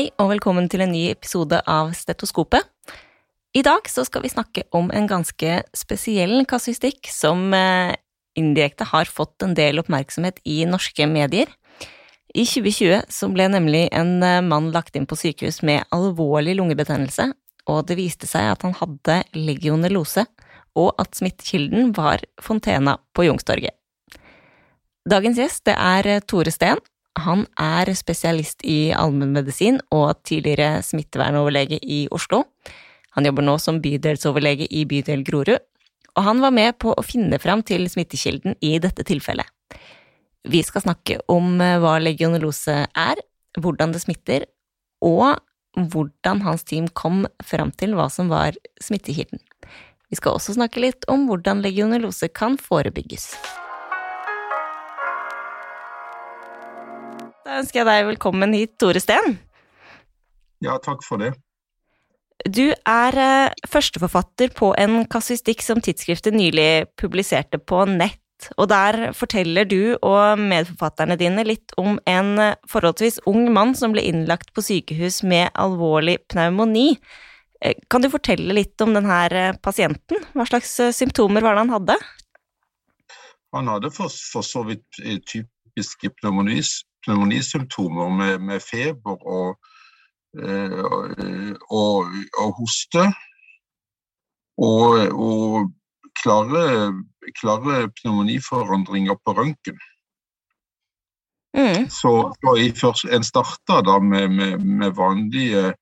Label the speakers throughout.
Speaker 1: Hei og velkommen til en ny episode av Stetoskopet. I dag skal vi snakke om en ganske spesiell kasuistikk som eh, indirekte har fått en del oppmerksomhet i norske medier. I 2020 så ble nemlig en eh, mann lagt inn på sykehus med alvorlig lungebetennelse, og det viste seg at han hadde legionellose, og at smittekilden var fontena på Youngstorget. Dagens gjest er eh, Tore Steen. Han er spesialist i allmennmedisin og tidligere smittevernoverlege i Oslo. Han jobber nå som bydelsoverlege i bydel Grorud, og han var med på å finne fram til smittekilden i dette tilfellet. Vi skal snakke om eh, hva legionellose er, hvordan det smitter, og hvordan hans team kom fram til hva som var smittekilden. Vi skal også snakke litt om hvordan legionellose kan forebygges. Da ønsker jeg deg velkommen hit, Tore Steen.
Speaker 2: Ja, takk for det.
Speaker 1: Du er eh, førsteforfatter på en kassistikk som tidsskriftet nylig publiserte på nett. Og der forteller du og medforfatterne dine litt om en eh, forholdsvis ung mann som ble innlagt på sykehus med alvorlig pneumoni. Eh, kan du fortelle litt om denne pasienten? Hva slags symptomer var det han hadde?
Speaker 2: Han hadde for, for så vidt typiske pneumonis, pneumonisymptomer med, med feber og, og, og, hoste. Og, og klare, klare, pneumoniforandringer på røntgen. Mm. Så, så en starta da med, med, med vanlig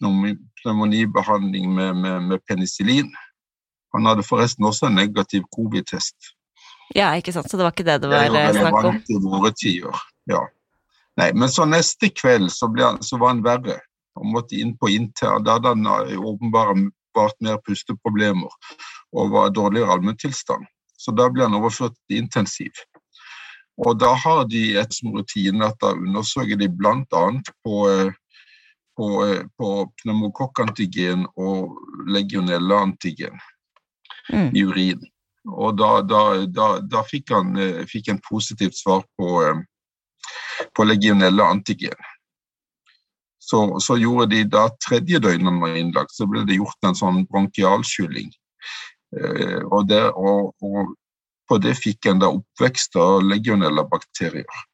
Speaker 2: pneumonibehandling med, med, penicillin. Han hadde forresten også en negativ covid-test.
Speaker 1: Ja, ikke sant, så det var ikke det det var det eh, snakk om?
Speaker 2: I våre tider, ja. Nei, men så neste kveld så, ble, så var han verre og måtte inn på inter. Da hadde han eh, åpenbart mer pusteproblemer og var dårligere allmenntilstand. Så da ble han overført til intensiv. Og da har de et som rutine at da undersøker de bl.a. på, eh, på, eh, på pneumokokkantigen og legionella-antigen mm. i urin. Og da, da, da, da fikk han fikk en positivt svar på på legionella antigen. Så, så, gjorde de da tredje døgnet han var innlagt, så ble det gjort en sånn bronkialskylling. Eh, og, og, og, på det fikk en da oppvekst av legionella-bakterier.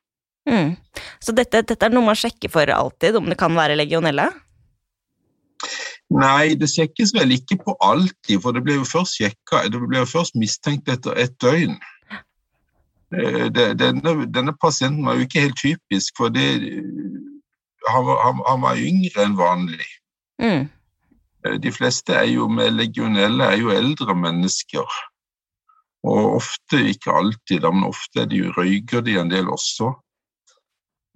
Speaker 1: Mm. Så dette, dette, er noe man sjekker for alltid, om det kan være legionella?
Speaker 2: Nei, det sjekkes vel ikke på alltid, for det ble jo først sjekka, det ble jo først mistenkt etter ett døgn. Eh, denne, denne, pasienten var jo ikke helt typisk, for det, han, han, han, var yngre enn vanlig. Mm. Eh, de fleste er jo med legionelle er jo eldre mennesker. Og ofte, ikke alltid, men ofte er de røyker de en del også.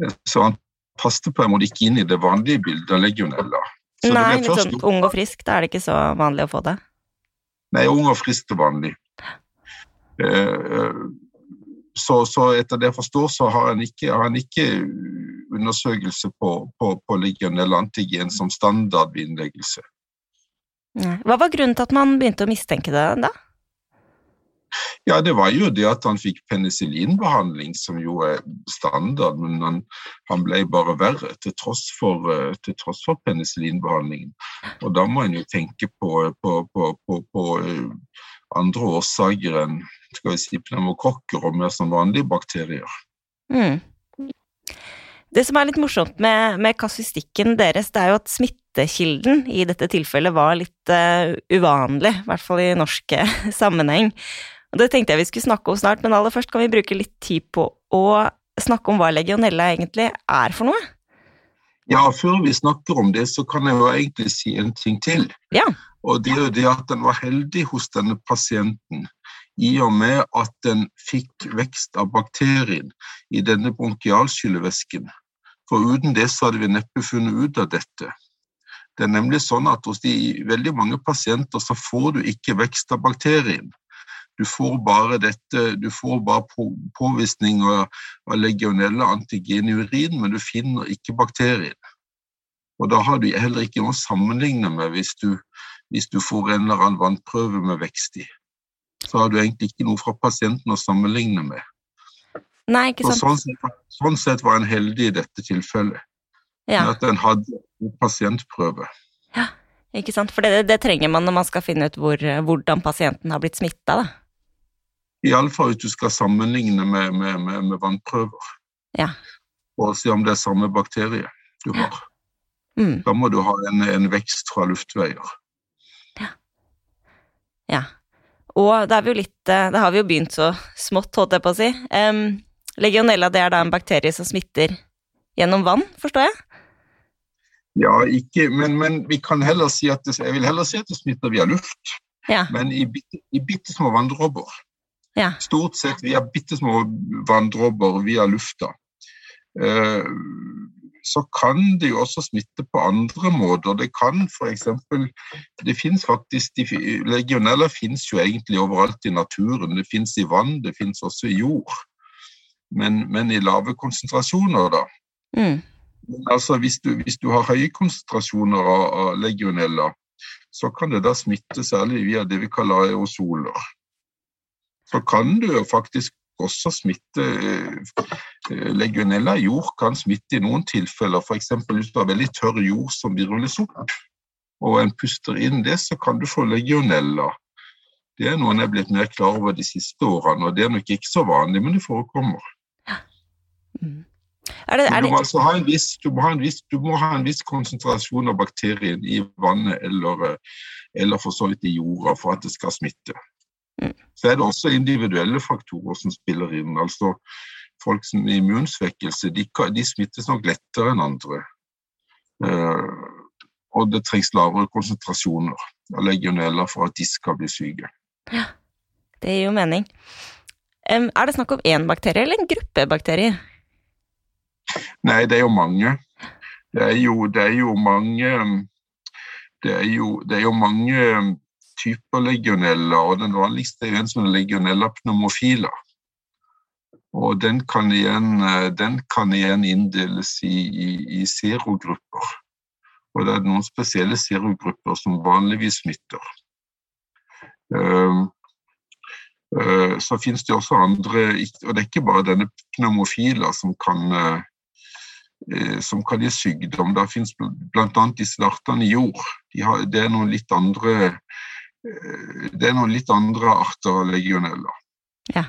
Speaker 2: Eh, så han passet på en måte ikke inn i det vanlige bildet av legionella.
Speaker 1: Så Nei, først... liksom, ung og frisk, da er det ikke så vanlig å få det?
Speaker 2: Nei, ung og frisk er vanlig. Eh, så, så, etter det jeg forstår, så har han ikke, har han ikke undersøkelse på, på, på legionell antigen som standard ved innleggelse.
Speaker 1: Hva var grunnen til at man begynte å mistenke det da?
Speaker 2: Ja, Det var jo det at han fikk penicillinbehandling, som jo er standard, men han, han ble bare verre til tross for, til tross for penicillinbehandlingen. Og da må en jo tenke på, på, på, på eh, andre årsaker enn skal vi si, pneumokokker og mer som vanlige bakterier. Mm.
Speaker 1: Det som er litt morsomt med, med kasuistikken deres, det er jo at smittekilden i dette tilfellet var litt uh, uvanlig, i hvert fall i norsk sammenheng. Og Det tenkte jeg vi skulle snakke om snart, men aller først kan vi bruke litt tid på å snakke om hva legionella egentlig er for noe.
Speaker 2: Ja, før vi snakker om det, så kan jeg jo egentlig si en ting til.
Speaker 1: Ja.
Speaker 2: Og det er jo det at den var heldig hos denne pasienten i og med at den fikk vekst av bakterien i denne bronkialskyllevæsken. For uten det så hadde vi neppe funnet ut av dette. Det er nemlig sånn at hos de veldig mange pasienter så får du ikke vekst av bakterien. Du får bare dette, du får bare påvisning av legionelle antigen i urin, men du finner ikke bakterien. Og da har du heller ikke noe å sammenligne med hvis du hvis du får en eller annen vannprøve med vekst i. Så har du egentlig ikke noe fra pasienten å sammenligne med.
Speaker 1: Nei, ikke sant.
Speaker 2: Sånn sett, sånn sett var en heldig i dette tilfellet.
Speaker 1: Ja,
Speaker 2: at den hadde en pasientprøve.
Speaker 1: ikke sant. For det, det trenger man når man skal finne ut hvor, hvordan pasienten har blitt smitta, da.
Speaker 2: Iallfall hvis du skal sammenligne med, med, med, med vannprøver.
Speaker 1: Ja.
Speaker 2: Og se om det er samme bakterie du har.
Speaker 1: Mm,
Speaker 2: Da må du ha en, en vekst fra luftveier.
Speaker 1: Ja. ja. Og det, vi jo litt det har vi jo begynt så smått, holdt jeg på å si. Um, legionella det er da en bakterie som smitter gjennom vann, forstår jeg?
Speaker 2: Ja, ikke, men, men vi kan heller si at det, jeg vil heller si at det smitter via luft,
Speaker 1: Ja.
Speaker 2: men i i bitte små vanndråper.
Speaker 1: Ja.
Speaker 2: Stort sett via bitte små vanndråper via lufta. Eh, så kan det jo også smitte på andre måter. Det kan f.eks. Det finnes faktisk de, Legionella finnes jo egentlig overalt i naturen. Det finnes i vann, det finnes også i jord. Men, men i lave konsentrasjoner, da.
Speaker 1: Mm,
Speaker 2: Men Altså, hvis, du, hvis du har høye konsentrasjoner av, av legionella, så kan det da smitte særlig via det vi kaller aerosoler. Så kan du jo faktisk også smitte eh, Legionella jord kan smitte i noen tilfeller. F.eks. hvis du har veldig tørr jord som virvles opp, og en puster inn det, så kan du få legionella. Det er noe jeg er blitt mer klar over de siste årene, og det er nok ikke så vanlig, men det forekommer.
Speaker 1: mm. Er det, er
Speaker 2: Du må, altså ha en viss, du, må viss, du må ha en viss konsentrasjon av bakterien i vannet eller, eh, eller for så vidt i jorda for at det skal smitte.
Speaker 1: Mm.
Speaker 2: Så er det også individuelle faktorer som spiller inn. altså Folk som er immunsvekkelse de, de smittes nok lettere enn andre. Eh, og det trengs lavere konsentrasjoner av legioneller for at de skal bli syke.
Speaker 1: Det gir jo mening. Er det snakk om én bakterie eller en gruppe bakterier?
Speaker 2: Nei, det er jo mange. Det er jo, det er jo mange Det er jo, det er jo mange typer legionella, og den vanligste er en som er legionella pneumofila. Og den kan igjen, eh, den kan igjen inndeles i, i, i serogrupper. Og det er noen spesielle serogrupper som vanligvis smitter. Uh, eh, så finnes det også andre, og det er ikke bare denne pneumofila som kan eh, som kan gi sykdom. Det finnes bl.a. disse artene i jord. De har, det er noen litt andre det er noen litt andre arter av legionella
Speaker 1: Ja.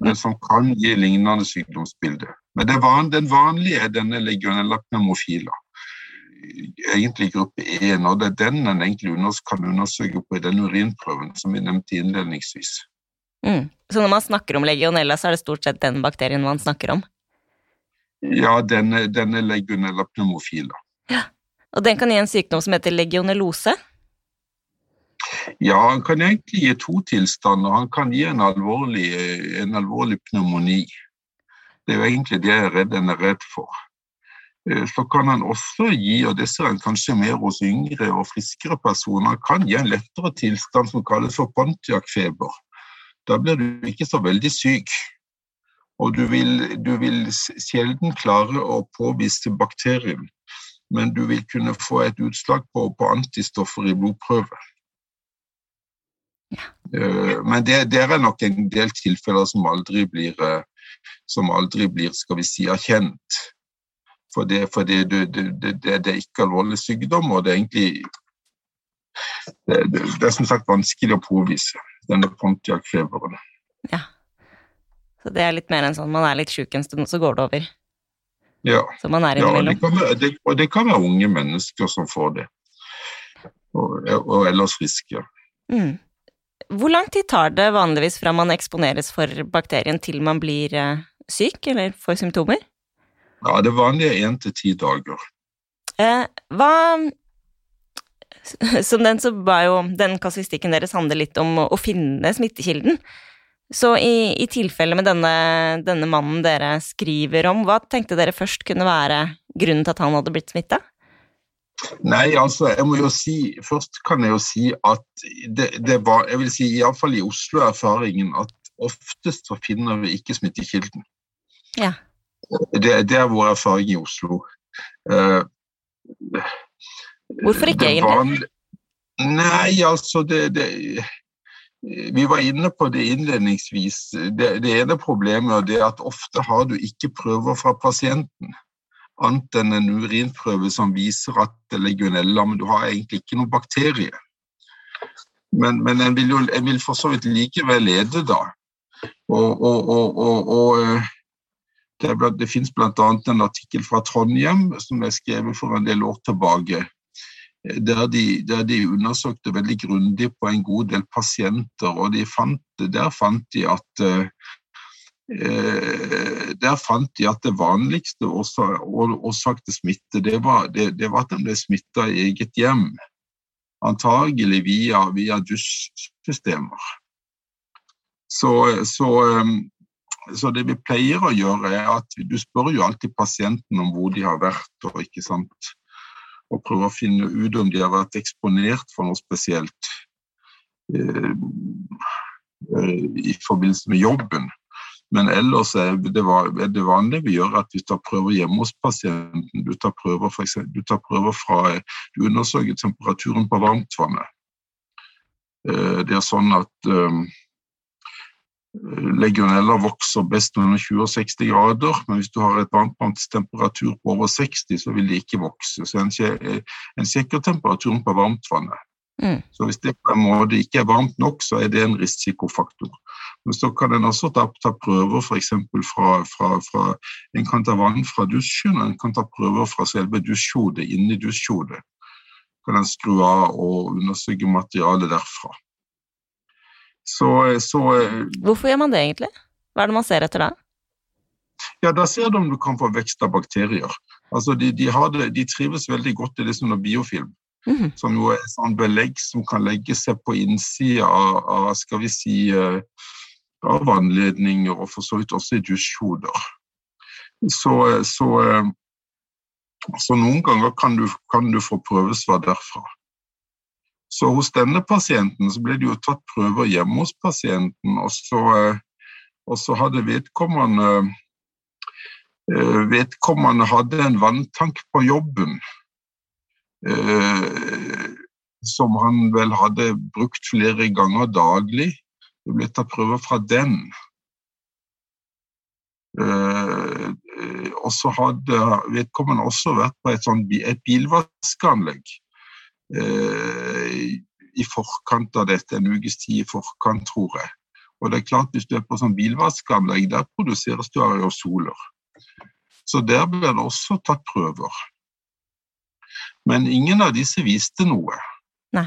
Speaker 2: men som kan gi lignende sykdomsbilde. Men det van, den vanlige er denne legionella pneumofila. Egentlig gruppe 1, og det er den en egentlig unders- kan undersøke på i den urinprøven som vi nevnte innledningsvis.
Speaker 1: Mm. Så når man snakker om legionella, så er det stort sett den bakterien man snakker om?
Speaker 2: Ja, denne, denne legionella pneumofila. Ja.
Speaker 1: Og den kan gi en sykdom som heter legionellose?
Speaker 2: Ja, han kan egentlig gi to tilstander. Han kan gi en alvorlig, en alvorlig pneumoni. Det er jo egentlig det jeg er redd, en er redd for. Eh, Så kan han også gi, og det ser en kanskje mer hos yngre og friskere personer, kan gi en lettere tilstand som kalles for Pontiac-feber. Da blir du ikke så veldig syk. Og du vil, du vil sjelden klare å påvise bakterien, men du vil kunne få et utslag på, på antistoffer i blodprøve. Eh, Men det, det er nok en del tilfeller som aldri blir, eh, som aldri blir skal vi si, erkjent. For det, for det, det, det, det, det er ikke alvorlig sykdom, og det er egentlig det, er som sagt vanskelig å påvise, denne Pontiac-feberen.
Speaker 1: Ja. Så det er litt mer enn sånn man er litt sjuk en stund, så går det over.
Speaker 2: Ja,
Speaker 1: Så man er
Speaker 2: ja det kan være, det, og det kan være unge mennesker som får det. Og, og ellers friske.
Speaker 1: Mm. Hvor lang tid tar det vanligvis fra man eksponeres for bakterien til man blir eh, syk eller får symptomer?
Speaker 2: Ja, det vanlige er én til ti dager.
Speaker 1: Eh, hva Som den så var jo den kasuistikken deres handler litt om å finne smittekilden. Så i, i tilfelle med denne, denne mannen dere skriver om, hva tenkte dere først kunne være grunnen til at han hadde blitt smitta?
Speaker 2: Nei, altså, jeg må jo si Først kan jeg jo si at det, det var Jeg vil si iallfall i Oslo er erfaringen at oftest så finner vi ikke smittekilden.
Speaker 1: Ja.
Speaker 2: Det, det er vår erfaring i Oslo. Uh,
Speaker 1: Hvorfor ikke, egentlig?
Speaker 2: Nei, altså det, det Vi var inne på det innledningsvis. Det, det ene problemet er at ofte har du ikke prøver fra pasienten. Annet enn en urinprøve som viser at det er legionella, men du har egentlig ikke noen bakterie. Men, men en vil jo en vil for så vidt likevel lede, da. Og, og, og, og eh, det, ble, det finnes bl.a. en artikkel fra Trondheim som er skrevet for en del år tilbake. Eh, der de, der de undersøkte veldig grundig på en god del pasienter, og de fant, der fant de at Eh, der fant de at det vanligste årsak til smitte, det var, det, det var at en ble smitta i eget hjem. Antagelig via, via dusjsystemer. Så, så, eh, så, det vi pleier å gjøre, er at du spør jo alltid pasienten om hvor de har vært, og ikke sant og prøver å finne ut om de har vært eksponert for noe spesielt eh, i forbindelse med jobben. Men ellers er det, det vanlige vi gjør at vi tar prøver hjemme hos pasienten. Du tar prøver, for eksempel, du tar prøver fra Du undersøker temperaturen på varmtvannet. Eh, det er sånn at um, legionella vokser best under 20 og 60 grader, men hvis du har et varmtvannstemperatur på over 60, så vil det ikke vokse. Så en, en sjekker temperaturen på varmtvannet. Mm. Så hvis det på en måte ikke er varmt nok, så er det en risikofaktor. Men så kan en også ta, ta prøver f.eks. Fra, fra, fra En kan ta vann fra dusjen, og en kan ta prøver fra selve dusjhodet, inni dusjhodet. Kan en skru av og undersøke materialet derfra. Så, så
Speaker 1: Hvorfor gjør man det egentlig? Hva er det man ser etter da?
Speaker 2: Ja, Da ser du om du kan få vekst av bakterier. Altså, de, de, det, de trives veldig godt i det som er biofilm. Mm. Som jo er et sånn belegg som kan legge seg på innsida av, av, skal vi si, eh, av vannledninger, og for så vidt også i dusjhoder. Så, så, eh, så, noen ganger kan du, kan du få prøvesvar derfra. Så hos denne pasienten så ble det jo tatt prøver hjemme hos pasienten, og så, eh, og så hadde vedkommende Vedkommende hadde en vanntank på jobben som han vel hadde brukt flere ganger daglig. Det ble tatt prøver fra den. Eh, og så hadde vedkommende også vært på et, sånt, et bilvaskeanlegg eh, i forkant av dette, en ukes tid i forkant, tror jeg. Og det er klart, Hvis du er på sånn bilvaskeanlegg, der produseres det aerosoler. Så der ble det også tatt prøver. Men ingen av disse viste noe.
Speaker 1: Nei.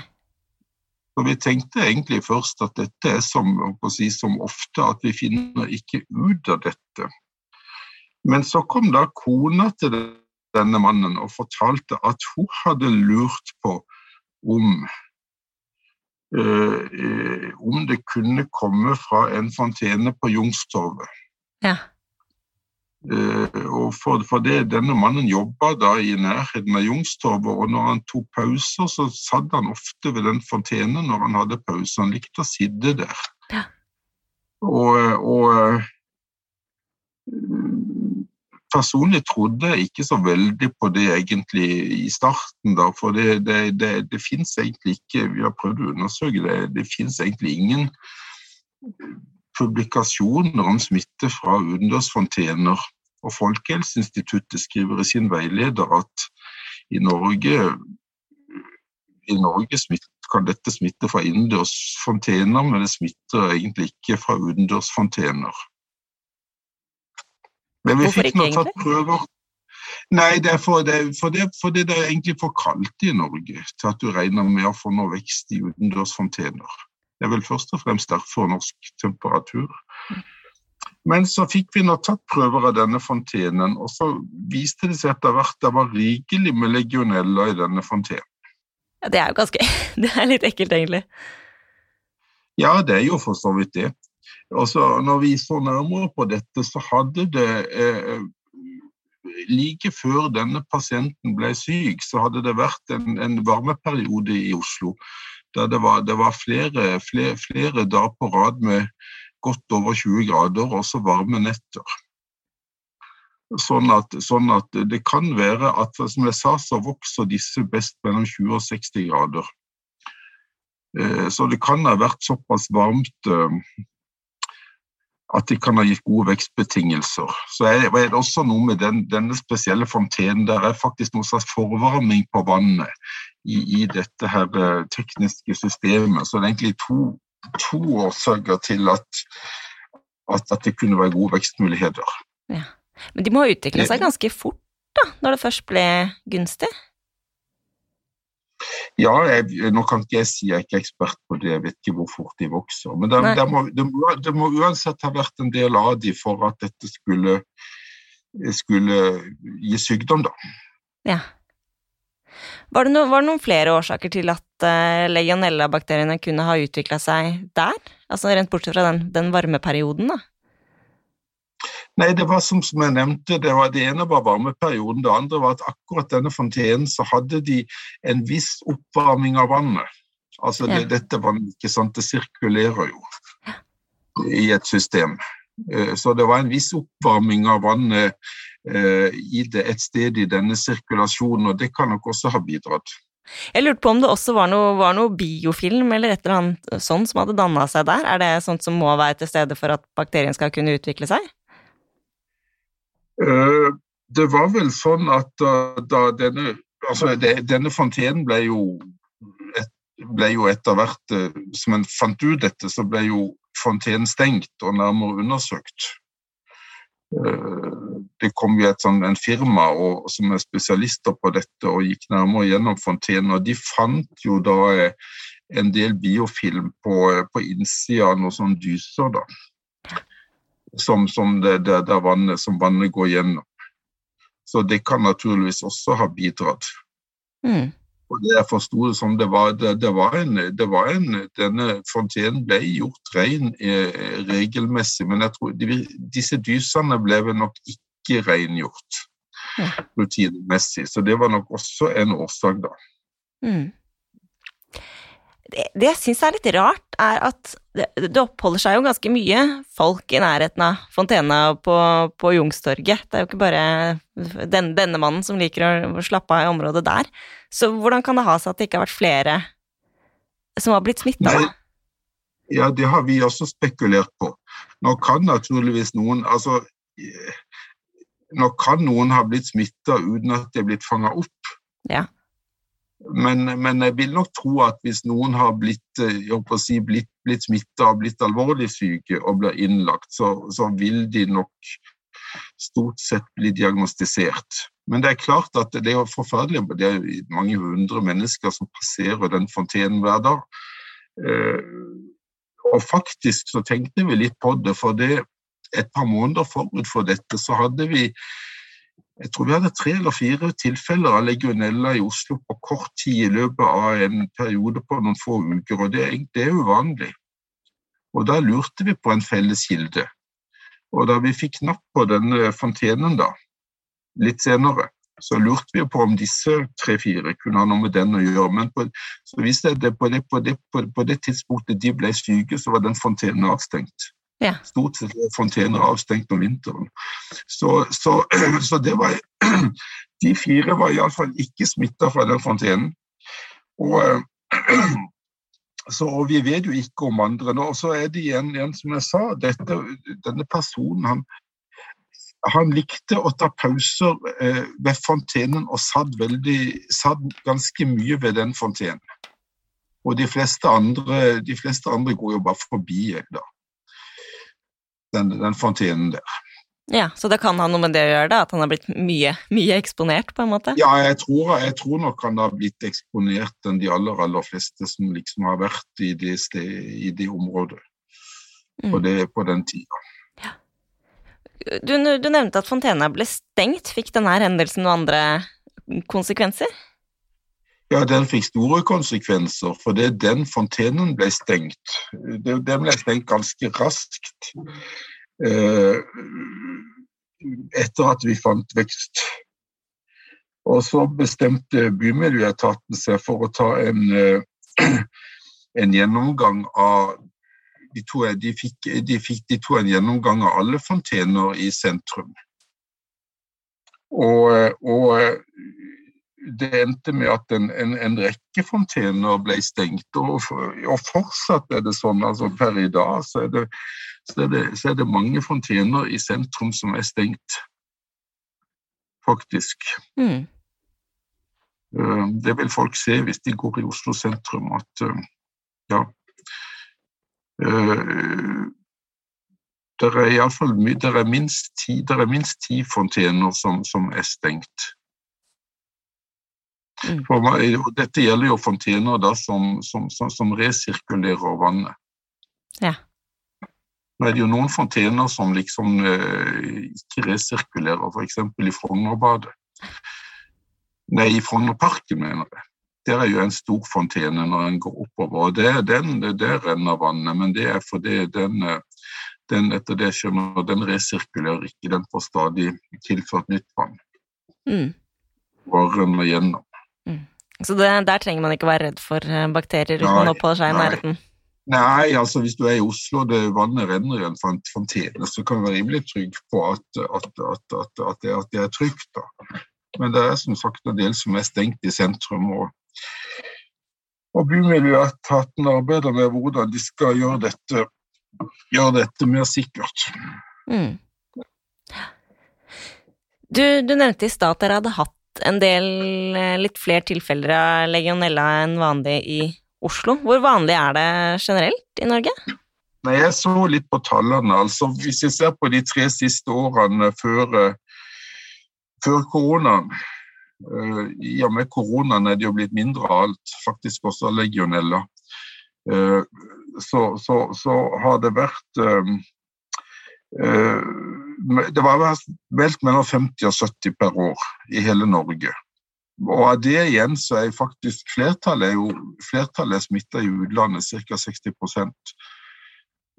Speaker 2: Så vi tenkte egentlig først at dette er som, si, som ofte, at vi finner ikke ut av dette. Men så kom da kona til denne mannen og fortalte at hun hadde lurt på om øh, om det kunne komme fra en fontene på Youngstorget.
Speaker 1: Ja.
Speaker 2: Eh, og for, for det, Denne mannen jobba da i nærheten av Youngstorget, og når han tok pauser, så satt han ofte ved den fontenen når han hadde pause. Han likte å sitte der.
Speaker 1: Ja.
Speaker 2: Og, og, personlig trodde jeg ikke så veldig på det egentlig i starten, da, for det, det, det, det fins egentlig ikke Vi har prøvd å undersøke det. Det fins egentlig ingen publikasjoner om smitte fra utendørsfontener. Og Folkehelseinstituttet skriver i sin veileder at i Norge, i Norge kan dette smitte fra innendørsfontener, men det smitter egentlig ikke fra utendørsfontener.
Speaker 1: Men vi fikk nå tatt
Speaker 2: prøver. Nei, det er for det, for det, for det er egentlig for kaldt i Norge til at du regner med å få noe vekst i utendørsfontener. Det er vel først og fremst derfor norsk temperatur. Men så fikk vi nå tatt prøver av denne fontenen, og så viste det seg etter hvert at det var rikelig med legionella i denne fontenen.
Speaker 1: Ja, Det er jo ganske Det er litt ekkelt, egentlig.
Speaker 2: Ja, det er jo for så vidt det. Og så når vi så nærmere på dette, så hadde det eh, Like før denne pasienten ble syk, så hadde det vært en, en varmeperiode i Oslo der det var, det var flere, flere, flere dager på rad med godt over 20 grader, og også varme netter. Sånn at, sånn at, det kan være at som jeg sa, så vokser disse best mellom 20 og 60 grader. Eh, så det kan ha vært såpass varmt eh, at de kan ha gitt gode vekstbetingelser. Så er det også noe med den, denne spesielle fontenen. Der er faktisk noe slags forvarming på vannet i, i dette her eh, tekniske systemet. Så det er egentlig to, to årsaker til at, at, at, det kunne være gode vekstmuligheter.
Speaker 1: Ja. Men de må ha utvikla seg ganske fort, da, når det først ble gunstig?
Speaker 2: Ja, jeg, nå kan ikke jeg si jeg er ikke ekspert på det, jeg vet ikke hvor fort de vokser. Men det, det, må, det, må, det må, uansett ha vært en del av de for at dette skulle, skulle gi sykdom, da.
Speaker 1: Ja. Var det, no, var det, noen flere årsaker til at uh, legionella-bakteriene kunne ha utvikla seg der? Altså Rent bortsett fra den, den varmeperioden, da?
Speaker 2: Nei, det var som, som jeg nevnte, det, var, det ene var varmeperioden. Det andre var at akkurat denne fontenen så hadde de en viss oppvarming av vannet. Altså det, ja. dette vannet, ikke sant, det sirkulerer jo i et system. Eh, så det var en viss oppvarming av vannet eh, i det, et sted i denne sirkulasjonen, og det kan nok også ha bidratt.
Speaker 1: Jeg lurte på om det også var noe, var noe biofilm eller et eller annet sånt som hadde danna seg der? Er det sånt som må være til stede for at bakterien skal kunne utvikle seg?
Speaker 2: Eh, det var vel sånn at da, da denne, altså denne fontenen ble jo, et, ble jo etter hvert eh, Som en fant ut dette, så ble jo fontenen stengt og nærmere undersøkt. Eh, det kom jo et sånn, en firma og, som er spesialister på dette og gikk nærmere gjennom fontenen. og De fant jo da en del biofilm på, på innsida av noen sånne dyser. da som, som, det, det, det vannet, som, vannet, går gjennom. Så det kan naturligvis også ha bidratt. Mm. Og det jeg forsto det som, det var, det, var en, det var en Denne fontenen ble gjort ren eh, regelmessig, men jeg tror de, disse dysene ble vel nok ikke rengjort rutinemessig. Så det var nok også en årsak, da. Mm
Speaker 1: det, det jeg syns er litt rart, er at det, det, oppholder seg jo ganske mye folk i nærheten av fontena på, på Jungstorget. Det er jo ikke bare den, denne mannen som liker å slappe av i området der. Så hvordan kan det ha seg at det ikke har vært flere som har blitt smitta?
Speaker 2: Ja, det har vi også spekulert på. Nå kan naturligvis noen altså Nå kan noen ha blitt smitta uten at de er blitt fanga opp.
Speaker 1: Ja.
Speaker 2: Men, men, jeg vil nok tro at hvis noen har blitt, eh, si, blitt, blitt smitta og blitt alvorlig syke og blir innlagt, så, så, vil de nok stort sett bli diagnostisert. Men det er klart at det er forferdelig. Det er mange hundre mennesker som passerer den fontenen hver dag. Eh, og faktisk så tenkte vi litt på det, for det et par måneder forut for dette så hadde vi jeg tror vi hadde tre eller fire tilfeller av legionella i Oslo på kort tid i løpet av en periode på noen få uker, og det, det er uvanlig. Og Da lurte vi på en felles kilde. Og da vi fikk napp på denne fontenen da, litt senere, så lurte vi på om disse tre-fire kunne ha noe med den å gjøre. Men på, så viste det på det, på, det, på, på det tidspunktet de ble syke, så var den fontenen avstengt.
Speaker 1: Ja.
Speaker 2: Stort sett er fontener avstengt om vinteren. Så, så, så det var De fire var iallfall ikke smitta fra den fontenen. Og, så, og vi vet jo ikke om andre. Og så er det igjen, igjen som jeg sa, dette, denne personen han, han likte å ta pauser eh, ved fontenen og satt, veldig, satt ganske mye ved den fontenen. Og de fleste andre, de fleste andre går jo bare forbi. da den, den fontenen der.
Speaker 1: Ja, Så det kan ha noe med det å gjøre, da? At han har blitt mye, mye eksponert? på en måte?
Speaker 2: Ja, jeg tror, jeg tror, nok han har blitt eksponert enn de aller aller fleste som liksom har vært i det, sted, i det området mm. på, det, på den tida. Ja.
Speaker 1: Du, du, nevnte at fontena ble stengt. Fikk denne hendelsen noen andre konsekvenser?
Speaker 2: Ja, den fikk store konsekvenser, for det den fontenen ble stengt. Den ble stengt ganske raskt eh, etter at vi fant vekst. Og så bestemte Bymiljøetaten seg for å ta en, eh, en gjennomgang av de to, de, fikk, de fikk de to en gjennomgang av alle fontener i sentrum. Og, og det endte med at en, en, en rekke fontener ble stengt, og, og, fortsatt er det sånn. altså Per i dag så er det, så er det, så er det mange fontener i sentrum som er stengt, faktisk. Mm. Eh, det vil folk se hvis de går i Oslo sentrum, at eh, ja det er iallfall det minst ti, det minst ti fontener som, som er stengt. Mm. Meg, dette gjelder jo fontener da, som, som, som, resirkulerer vannet.
Speaker 1: Ja.
Speaker 2: Nå er det jo noen fontener som liksom eh, ikke resirkulerer, f.eks. i Frognerbadet. Nei, i Frognerparken, mener jeg. Der er jo en stor fontene når en går oppover. og det, den, Der renner vannet, men det er fordi den, den etter det skjønner, den resirkulerer ikke, den får stadig tilført nytt vann.
Speaker 1: Mm.
Speaker 2: Og renner gjennom.
Speaker 1: Mm. Så det, der trenger man ikke være redd for eh, bakterier uten å oppholde seg i nærheten?
Speaker 2: Nei, altså hvis du er i Oslo og det vannet renner i en fontene, så kan du være rimelig trygg på at, at, at, at det, det, er trygt. da. Men det er som sagt en del som er stengt i sentrum. og og Bymiljøetaten arbeider med hvordan de skal gjøre dette, gjøre dette mer sikkert.
Speaker 1: Mm. Du, du, nevnte i stad at dere hadde hatt en del, eh, litt flere tilfeller av legionella enn vanlig i Oslo. Hvor vanlig er det generelt i Norge?
Speaker 2: Nei, Jeg så litt på tallene. altså Hvis jeg ser på de tre siste årene før, eh, før koronaen uh, I og med koronaen er det jo blitt mindre av alt, faktisk også legionella. Så, så, så, har det vært det var meldt mellom 50 og 70 per år i hele Norge. Og av det igjen så er faktisk flertallet er jo flertallet er smitta i utlandet, ca. 60%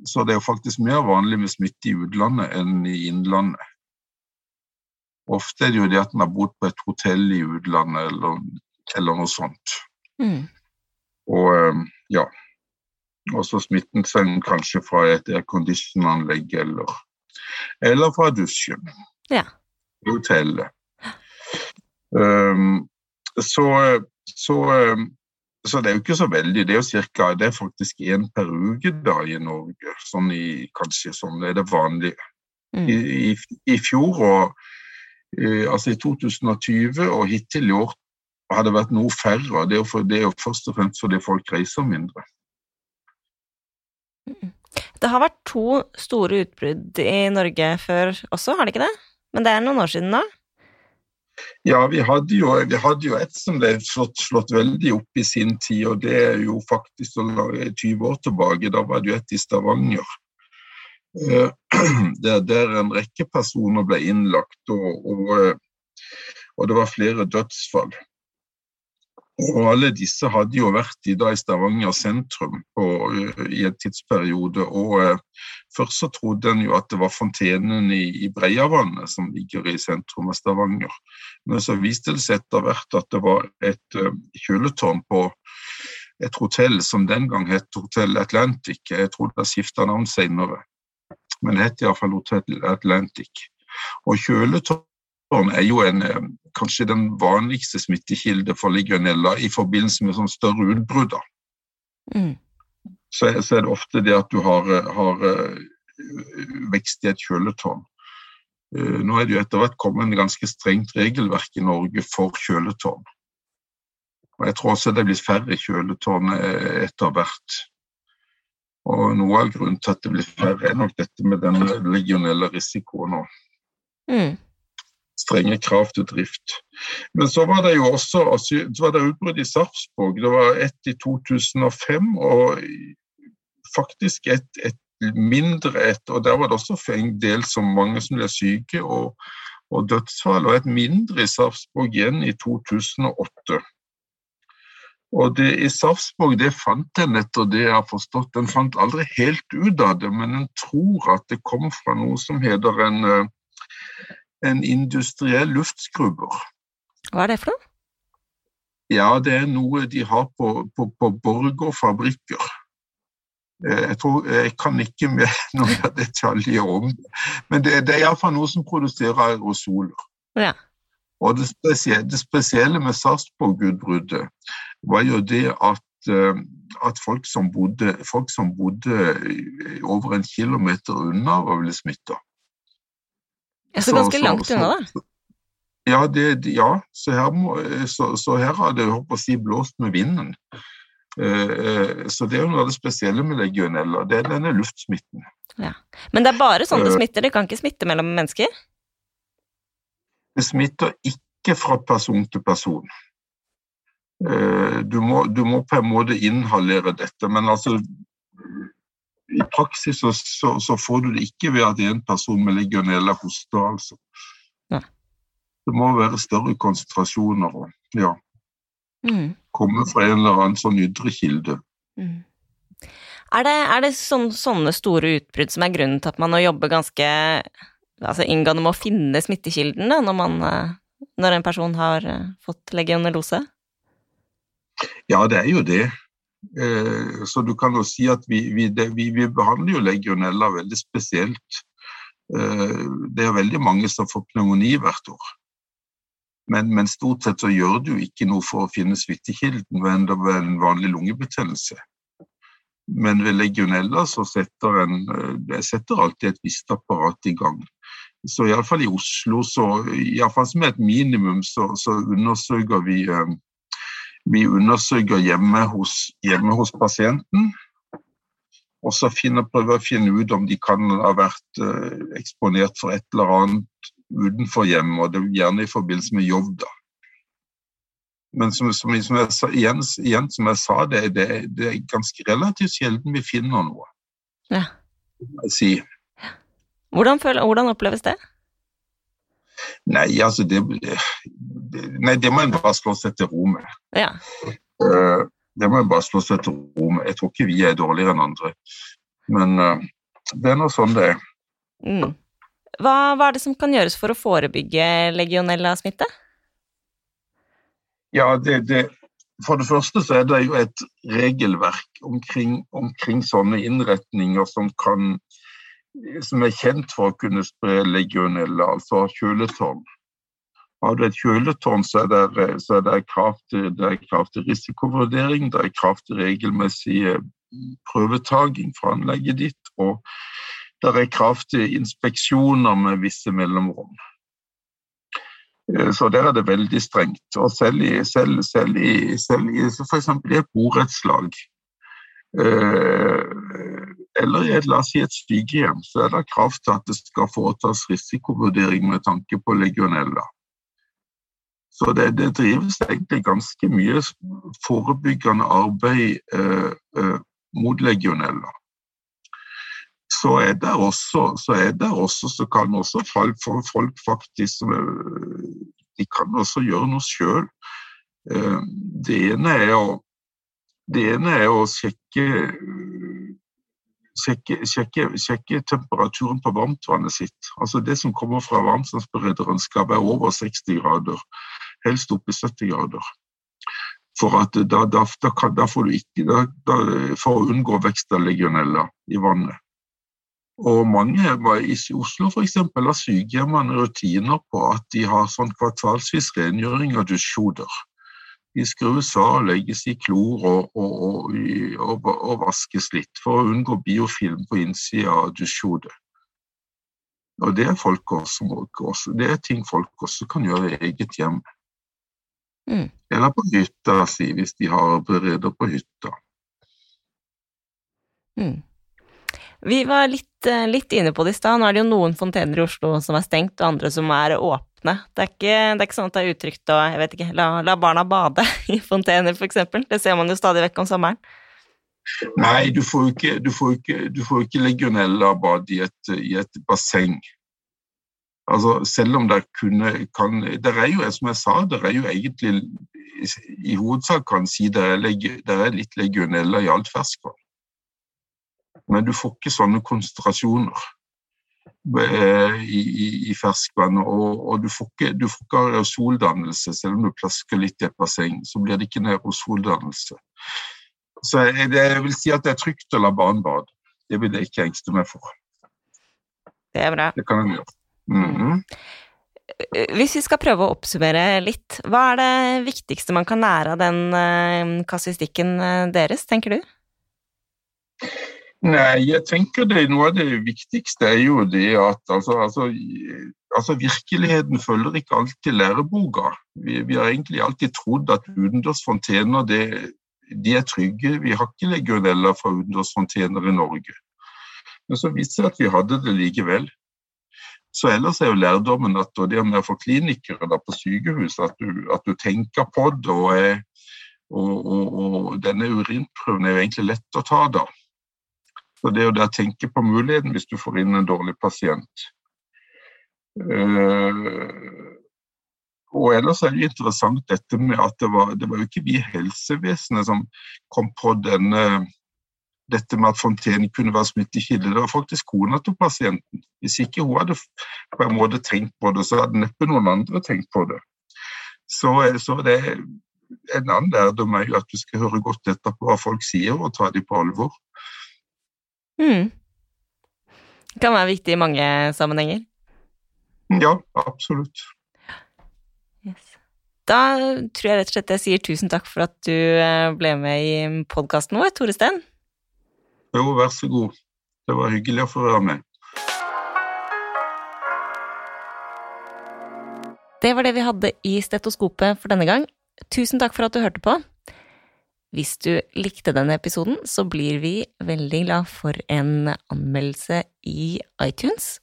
Speaker 2: Så det er jo faktisk mer vanlig med smitte i utlandet enn i innlandet. Ofte er det jo det at man har bodd på et hotell i utlandet eller, eller noe sånt.
Speaker 1: Mm.
Speaker 2: Og eh, ja. Og så smitten seg kanskje fra et aircondition-anlegg eller eller fra dusjen.
Speaker 1: Ja.
Speaker 2: Hotellet. Um, så, så, så, det er jo ikke så veldig. Det er jo cirka, det er faktisk én per uke da i Norge. Sånn i, kanskje sånn er det vanlige. Mm. I, i, I, fjor og altså i 2020 og hittil i år har det vært noe færre. Det er jo, for, det er jo først og fremst fordi folk reiser mindre.
Speaker 1: Mm. Det har vært to store utbrudd i Norge før også, har det ikke det? Men det er noen år siden da?
Speaker 2: Ja, vi hadde jo, vi hadde jo et som ble slått, slått, veldig opp i sin tid, og det er jo faktisk 20 år tilbake. Da var det jo et i Stavanger. Eh, der, der en rekke personer ble innlagt, og, og, eh, og det var flere dødsfall. Og alle disse hadde jo vært i, da, i Stavanger sentrum på, uh, i en tidsperiode. Og eh, først så trodde en jo at det var fontenen i, i Breiavannet som ligger i sentrum av Stavanger. Men så viste det seg etter hvert at det var et eh, kjøletårn på et hotell som den gang het Hotell Atlantic. Jeg tror det skifta navn senere, men det het iallfall Hotell Atlantic. Og kjøletårn er jo en, eh, kanskje den vanligste smittekilde for legionella i forbindelse med sånn større utbrudd.
Speaker 1: Mm.
Speaker 2: Så, så, er det ofte det at du har, har eh, vekst i et kjøletårn. Eh, nå er det jo etter hvert kommet en ganske strengt regelverk i Norge for kjøletårn. Og Jeg tror også det blitt færre kjøletårn etter hvert. Og Noe av grunnen til at det blir færre, er nok dette med den legionelle risikoen òg.
Speaker 1: Mm
Speaker 2: strenge krav til drift. Men så var det jo også så var det utbrudd i Sarpsborg. Det var ett i 2005 og faktisk et, et mindre et. Og der var det også en del som mange som ble syke og, og dødsfall. Og et mindre i Sarpsborg igjen i 2008. Og det i Sarpsborg det fant en etter det jeg har forstått. En fant aldri helt ut av det, men en tror at det kom fra noe som heter en en industriell luftskrubber.
Speaker 1: Hva er det for noe?
Speaker 2: Ja, det er noe de har på, på, på Borgård fabrikker. Eh, jeg, tror, jeg kan ikke med noen detaljer om det, men det, det er iallfall noe som produserer aerosoler.
Speaker 1: Ja.
Speaker 2: Og det spesielle, det spesielle med Sarpsborg-utbruddet var jo det at, eh, at folk, som bodde, folk, som bodde, over en kilometer unna, var ble smitta.
Speaker 1: Så ganske så, langt unna, da?
Speaker 2: Ja, det, ja så, her må, så, så, her har det håper å si, blåst med vinden. Eh, eh, så det er jo noe av det spesielle med legionella, det er denne luftsmitten.
Speaker 1: Ja. Men det er bare sånn det smitter, det kan ikke smitte mellom mennesker?
Speaker 2: Det smitter ikke fra person til person. Eh, du må, du må på en måte inhalere dette, men altså i praksis så, så, så, får du det ikke ved at en person med legionella hoster, altså. Ja. Det må være større konsentrasjoner og ja. Mm. Komme fra en eller annen sånn ytre kilde. Mm.
Speaker 1: Er det, er det sånne, sånne store utbrudd som er grunnen til at man nå jobber ganske altså inngående med å finne smittekilden da, når, man, eh, når en person har eh, fått legionellose?
Speaker 2: Ja, det er jo det. Eh, så du kan jo si at vi, vi, det, vi, vi behandler jo legionella veldig spesielt. Det er veldig mange som får pneumoni hvert år. Men, men, stort sett så gjør du ikke noe for å finne smittekilden ved en vanlig lungebetennelse. Men ved legionella så setter en det setter alltid et visst apparat i gang. Så iallfall i Oslo, så iallfall som et minimum, så, så undersøker vi eh, vi undersøker hjemme hos, hjemme hos pasienten. Og så prøver å finne ut om de kan ha vært uh, eksponert for et eller annet utenfor hjemmet, og det er gjerne i forbindelse med jobb. da. Men som, som, som jeg, igjen, igjen, som jeg sa, det, det, det, er ganske relativt sjelden vi finner noe.
Speaker 1: Ja.
Speaker 2: Si.
Speaker 1: Hvordan, føler, hvordan oppleves det?
Speaker 2: Nei, altså det, Nei, det må en bare slå seg til ro med.
Speaker 1: Ja.
Speaker 2: Uh, det må en bare slå seg til ro med. Jeg tror ikke vi er dårligere enn andre. Men uh, det er nå sånn det er.
Speaker 1: Mm. Hva, hva, er det som kan gjøres for å forebygge legionella-smitte?
Speaker 2: Ja, det, det, For det første så er det jo et regelverk omkring, omkring sånne innretninger som kan som er kjent for å kunne spre legionella, altså kjøletårn. Har du et kjøletårn, så er det, så er det, krav, til, det er krav til risikovurdering, det er krav til regelmessig prøvetaking fra anlegget ditt, og det er krav til inspeksjoner med visse mellomrom. Eh, så der er det veldig strengt. Og selv i, selv, selv i, selv i f.eks. i et borettslag eh, eller i et, la oss si et sykehjem, så er det krav til at det skal foretas risikovurdering med tanke på legionella. Så det, det drives egentlig ganske mye forebyggende arbeid eh, eh, mot legionella. Så er det også, så, det også, så kan også folk, folk faktisk eh, De kan også gjøre noe sjøl. Eh, det det ene er å sjekke sjekke, sjekke, sjekke, temperaturen på varmtvannet sitt. Altså Det som kommer fra varmtvannsberederen skal være over 60 grader, helst opp i 70 grader. For, at da, da, da, kan, da får du ikke, for å unngå vekst av legionella i vannet. Og mange I Oslo eksempel, har sykehjemmene rutiner på at de har sånn kvartalsvis rengjøring av dusjhoder. De skrus av og legges i klor og, og, og, og, vaskes litt for å unngå biofilm på innsida av dusjhodet. Og det er, folk også, det er, ting folk også kan gjøre i eget hjem. Mm. Eller på hytta si, hvis de har bereder på hytta.
Speaker 1: Mm. Vi var litt, eh, litt, inne på det i stad. Nå er det jo noen fontener i Oslo som er stengt, og andre som er åpne. Det er ikke, det er ikke sånn at det er utrygt å ikke, la, la barna bade i fontener, f.eks. Det ser man jo stadig vekk om sommeren.
Speaker 2: Nei, du får jo ikke, du får ikke, du får ikke legionella-bad i, i, et basseng. Altså, selv om det kunne kan, det er jo, som jeg sa, det er jo egentlig i hovedsak kan si det er, det er litt legionella i alt ferskvann. Men du får ikke sånne konsentrasjoner. Eh, i, i, i ferskvann. Og, og, du får ikke, du får ikke aerosoldannelse, selv om du plasker litt i et basseng. Så blir det ikke en aerosoldannelse. Så jeg, jeg, vil si at det er trygt å la barn bade. Det vil jeg ikke engste meg for.
Speaker 1: Det er bra.
Speaker 2: Det kan jeg gjøre. Mm -hmm.
Speaker 1: hvis vi skal prøve å oppsummere litt, hva er det viktigste man kan lære av den kassistikken deres, tenker du?
Speaker 2: Nei, jeg tenker det noe av det viktigste er jo det at altså, altså, altså virkeligheten følger ikke alltid læreboka. Vi, vi, har egentlig alltid trodd at utendørs fontener det, de er trygge. Vi har ikke legionella fra utendørs fontener i Norge. Men så viste det at vi hadde det likevel. Så ellers er jo lærdommen at det med for klinikere da på sykehus, at du, at du tenker på det. Og, og, og, og denne urinprøven er jo egentlig lett å ta, da. Så det er jo det å tenke på muligheten hvis du får inn en dårlig pasient. Uh, og ellers er det interessant dette med at det var, det var jo ikke vi i helsevesenet som kom på denne, dette med at Fontene kunne være smittekilde. Det var faktisk kona til pasienten. Hvis ikke hun hadde på en måte tenkt på det, så hadde neppe noen andre tenkt på det. Så, så det en annen lærdom er jo at du skal høre godt etter på hva folk sier, og ta dem på alvor.
Speaker 1: Mm. Det kan være viktig i mange sammenhenger.
Speaker 2: Ja, absolutt.
Speaker 1: Yes. Da tror jeg rett og slett jeg sier tusen takk for at du eh, ble med i podkasten vår, Tore Steen.
Speaker 2: Jo, vær så god. Det var hyggelig å få være med.
Speaker 1: Det var det vi hadde i stetoskopet for denne gang. Tusen takk for at du hørte på. Hvis du likte denne episoden, så blir vi veldig glad for en anmeldelse i iTunes.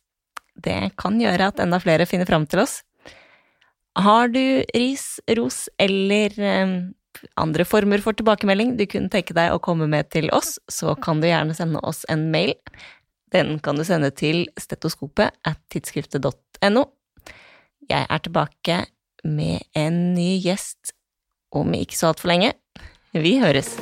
Speaker 1: Det kan gjøre at enda flere finner fram til oss. Har du ris, ros eller eh, andre former for tilbakemelding du kunne tenke deg å komme med til oss, så kan du gjerne sende oss en mail. Den kan du sende til stetoskopet at tidsskriftet.no. Jeg er tilbake med en ny gjest om ikke så altfor lenge. Vi høres.